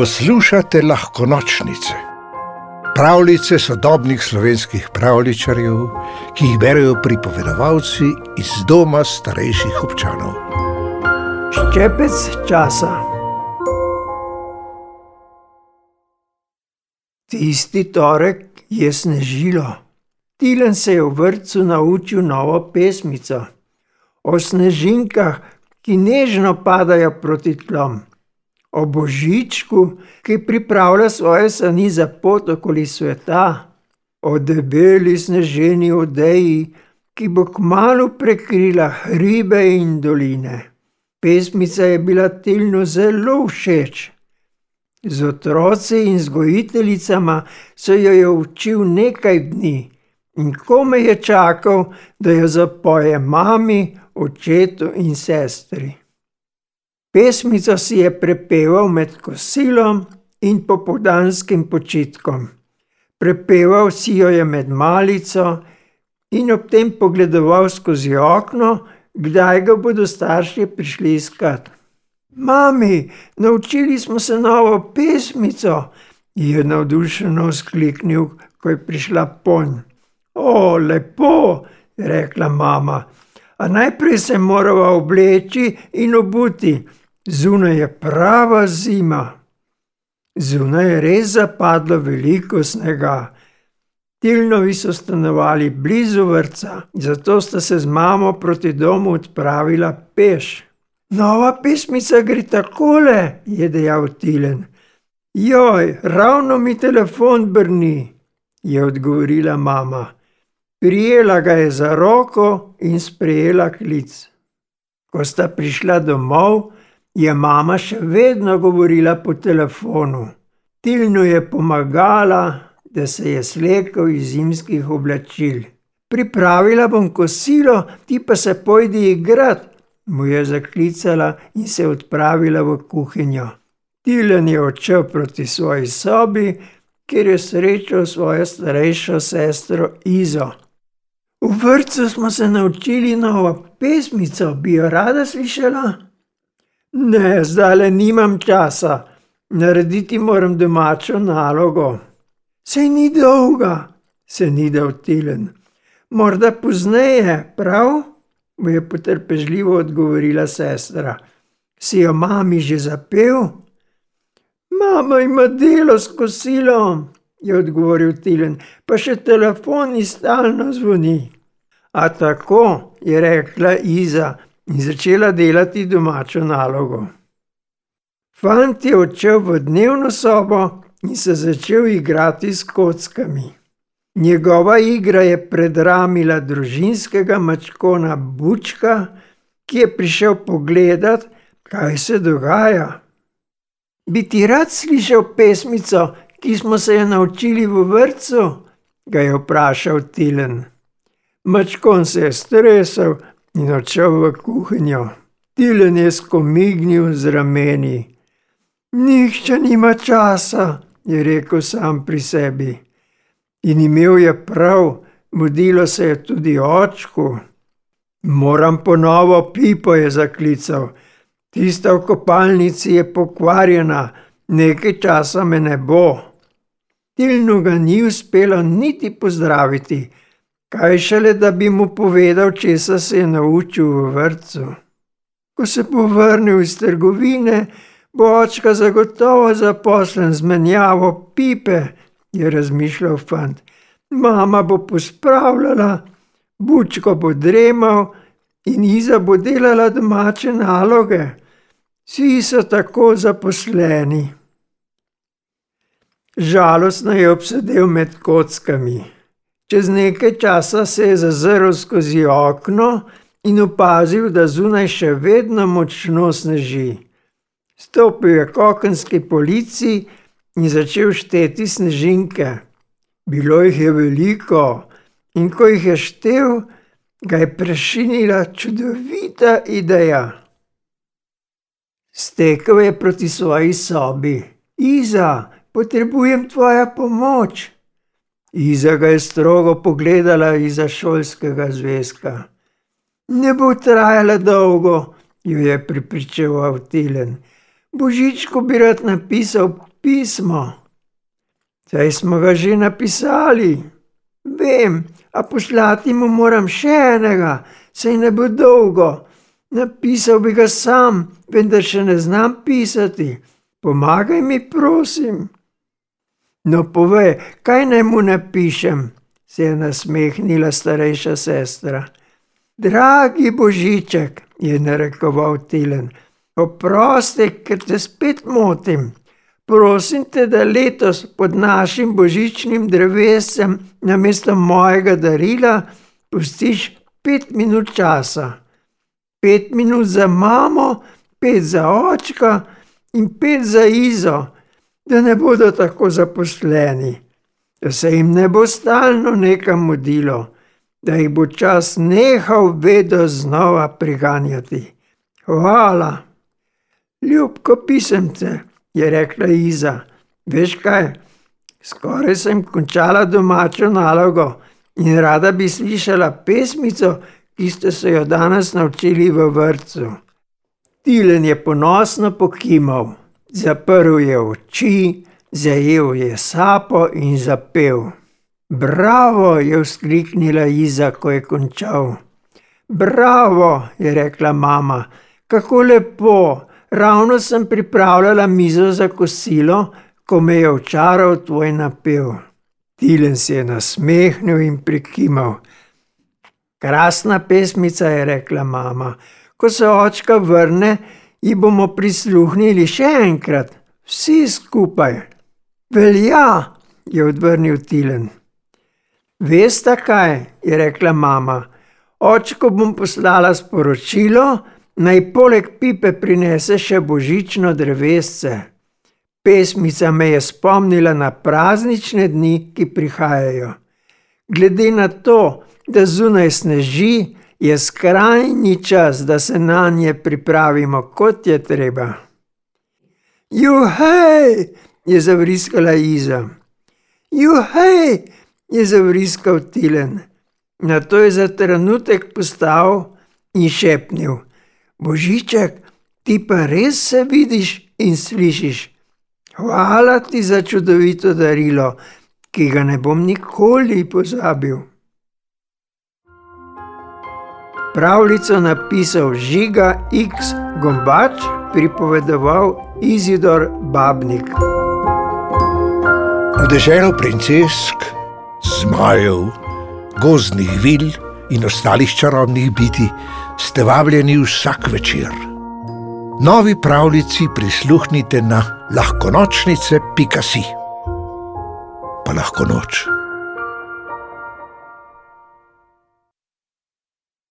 Poslušate lahko nočnice, pravljice sodobnih slovenskih pravličarjev, ki jih berijo pripovedovalci iz doma starejših občanov. Ščepec časa. Tisti torek je snežilo. Tilen se je v vrtu naučil novo pesmico o snežinkah, ki nežno padajo proti tlom o Božičku, ki pripravlja svoje sani za pot okoli sveta, o debeli sneženi odeji, ki bo kmalo prekrila hribe in doline. Pesmica je bila Tilnu zelo všeč. Z otroci in vzgojiteljicama se jo je učil nekaj dni in kome je čakal, da jo zapoje mami, očetu in sestri. Pesmico si je prepeval med kosilom in popoldanskim počitkom. Prepeval si jo je med malico in ob tem pogledoval skozi okno, kdaj ga bodo starši prišli iskat. Mami, naučili smo se novo pesmico, je navdušeno vzkliknil, ko je prišla ponj. O, lepo, je rekla mama, a najprej se morava obleči in obuti. Zunaj je prava zima. Zunaj je res zapadlo veliko snega. Tilnovi so stanovali blizu vrca, zato sta se z mamo proti domu odpravila peš. Nova pesmica gre takole, je dejal Tilen. Joj, ravno mi telefon brni, je odgovorila mama. Prijela ga je za roko in sprejela klic. Ko sta prišla domov, je mama še vedno govorila po telefonu. Tilnu je pomagala, da se je slekel iz zimskih oblačil. Pripravila bom kosilo, ti pa se pojdi igrat, mu je zaklicala in se odpravila v kuhinjo. Tilen je odšel proti svoji sobi, kjer je srečal svojo starejšo sestro Izo. V vrtu smo se naučili novo pesmico, bi jo rada slišala? Ne, zdaj le nimam časa, narediti moram domačo nalogo. Sej ni dolga, se ni dal tilen. Morda pozneje, prav? mu je potrpežljivo odgovorila sestra. Si jo mami že zapel? Mama ima delo s kosilom, je odgovoril Tilen, pa še telefon ji stalno zvoni. A tako, je rekla Iza, in začela delati domačo nalogo. Fant je odšel v dnevno sobo in se začel igrati s kockami. Njegova igra je predramila družinskega mačkona Bučka, ki je prišel pogledat, kaj se dogaja. Bi ti rad slišal pesmico, ki smo se jo naučili v vrtu? ga je vprašal Tilen. Mačkon se je stresel, in odšel v kuhinjo. Tilen je skomignil z rameni. Nihče nima časa, je rekel sam pri sebi. In imel je prav, mudilo se je tudi očku. Moram ponovo pipo, je zaklical. Tista v kopalnici je pokvarjena, nekaj časa me ne bo. Tilnu ga ni uspelo niti pozdraviti, Kaj šele, da bi mu povedal, česa se je naučil v vrtu. Ko se bo vrnil iz trgovine, bo očka zagotovo zaposlen z menjavo pipe, je razmišljal fant. Mama bo pospravljala, bučko bo dremal in Iza bo delala domače naloge. Vsi so tako zaposleni. Žalostno je obsedel med kockami. Čez nekaj časa se je zazrl skozi okno in opazil, da zunaj še vedno močno sneži. Stopil je k okenski polici in začel šteti snežinke. Bilo jih je veliko in ko jih je štel, ga je prešinila čudovita ideja. Stekel je proti svoji sobi. Iza, potrebujem tvojo pomoč. Iza ga je strogo pogledala izza šolskega zvezka. Ne bo trajala dolgo, jo je pripričeval Tilen. Božičko bi rad napisal pismo. Saj smo ga že napisali. Vem, a poslati mu moram še enega, saj ne bo dolgo. Napisal bi ga sam, vendar še ne znam pisati. Pomagaj mi, prosim. No, povej, kaj naj mu napišem, se je nasmehnila starejša sestra. Dragi Božiček, je narekoval Tilen, oprosti, ker te spet motim. Prosim te, da letos pod našim božičnim drevescem namesto mojega darila pustiš pet minut časa. Pet minut za mamo, pet za očka in pet za Izo, da ne bodo tako zaposleni, da se jim ne bo stalno nekam mudilo, da jih bo čas nehal vedno znova priganjati. Hvala. Ljubko pisemce, je rekla Iza. Veš kaj, skoraj sem končala domačo nalogo in rada bi slišala pesmico, ki ste se jo danes naučili v vrtu. Tilen je ponosno pokimal, zaprl je oči, zajel je sapo in zapel. Bravo, je vzkliknila Iza, ko je končal. Bravo, je rekla mama, kako lepo, ravno sem pripravljala mizo za kosilo, ko me je očaral tvoj napev. Tilen se je nasmehnil in prikimal. Krasna pesmica, je rekla mama. Ko se očka vrne, ji bomo prisluhnili še enkrat, vsi skupaj. Velja, je odvrnil Tilen. Veste kaj, je rekla mama. Očko bom poslala sporočilo, naj poleg pipe prinese še božično drevesce. Pesmica me je spomnila na praznične dni, ki prihajajo. Glede na to, da zunaj sneži, je skrajni čas, da se na nje pripravimo, kot je treba. Juhej, je zavriskala Iza. Juhej, je zavriskal Tilen. Na to je za trenutek postal in šepnil: Božiček, ti pa res se vidiš in slišiš. Hvala ti za čudovito darilo, ki ga ne bom nikoli pozabil. Pravljico napisal Žiga X. Gombač, pripovedoval Izidor Babnik. V deželo princesk, zmajev, gozdnih vil in ostalih čarobnih biti ste vabljeni vsak večer. Novi pravljici prisluhnite na lahkonočnice.si. Pa lahko noč.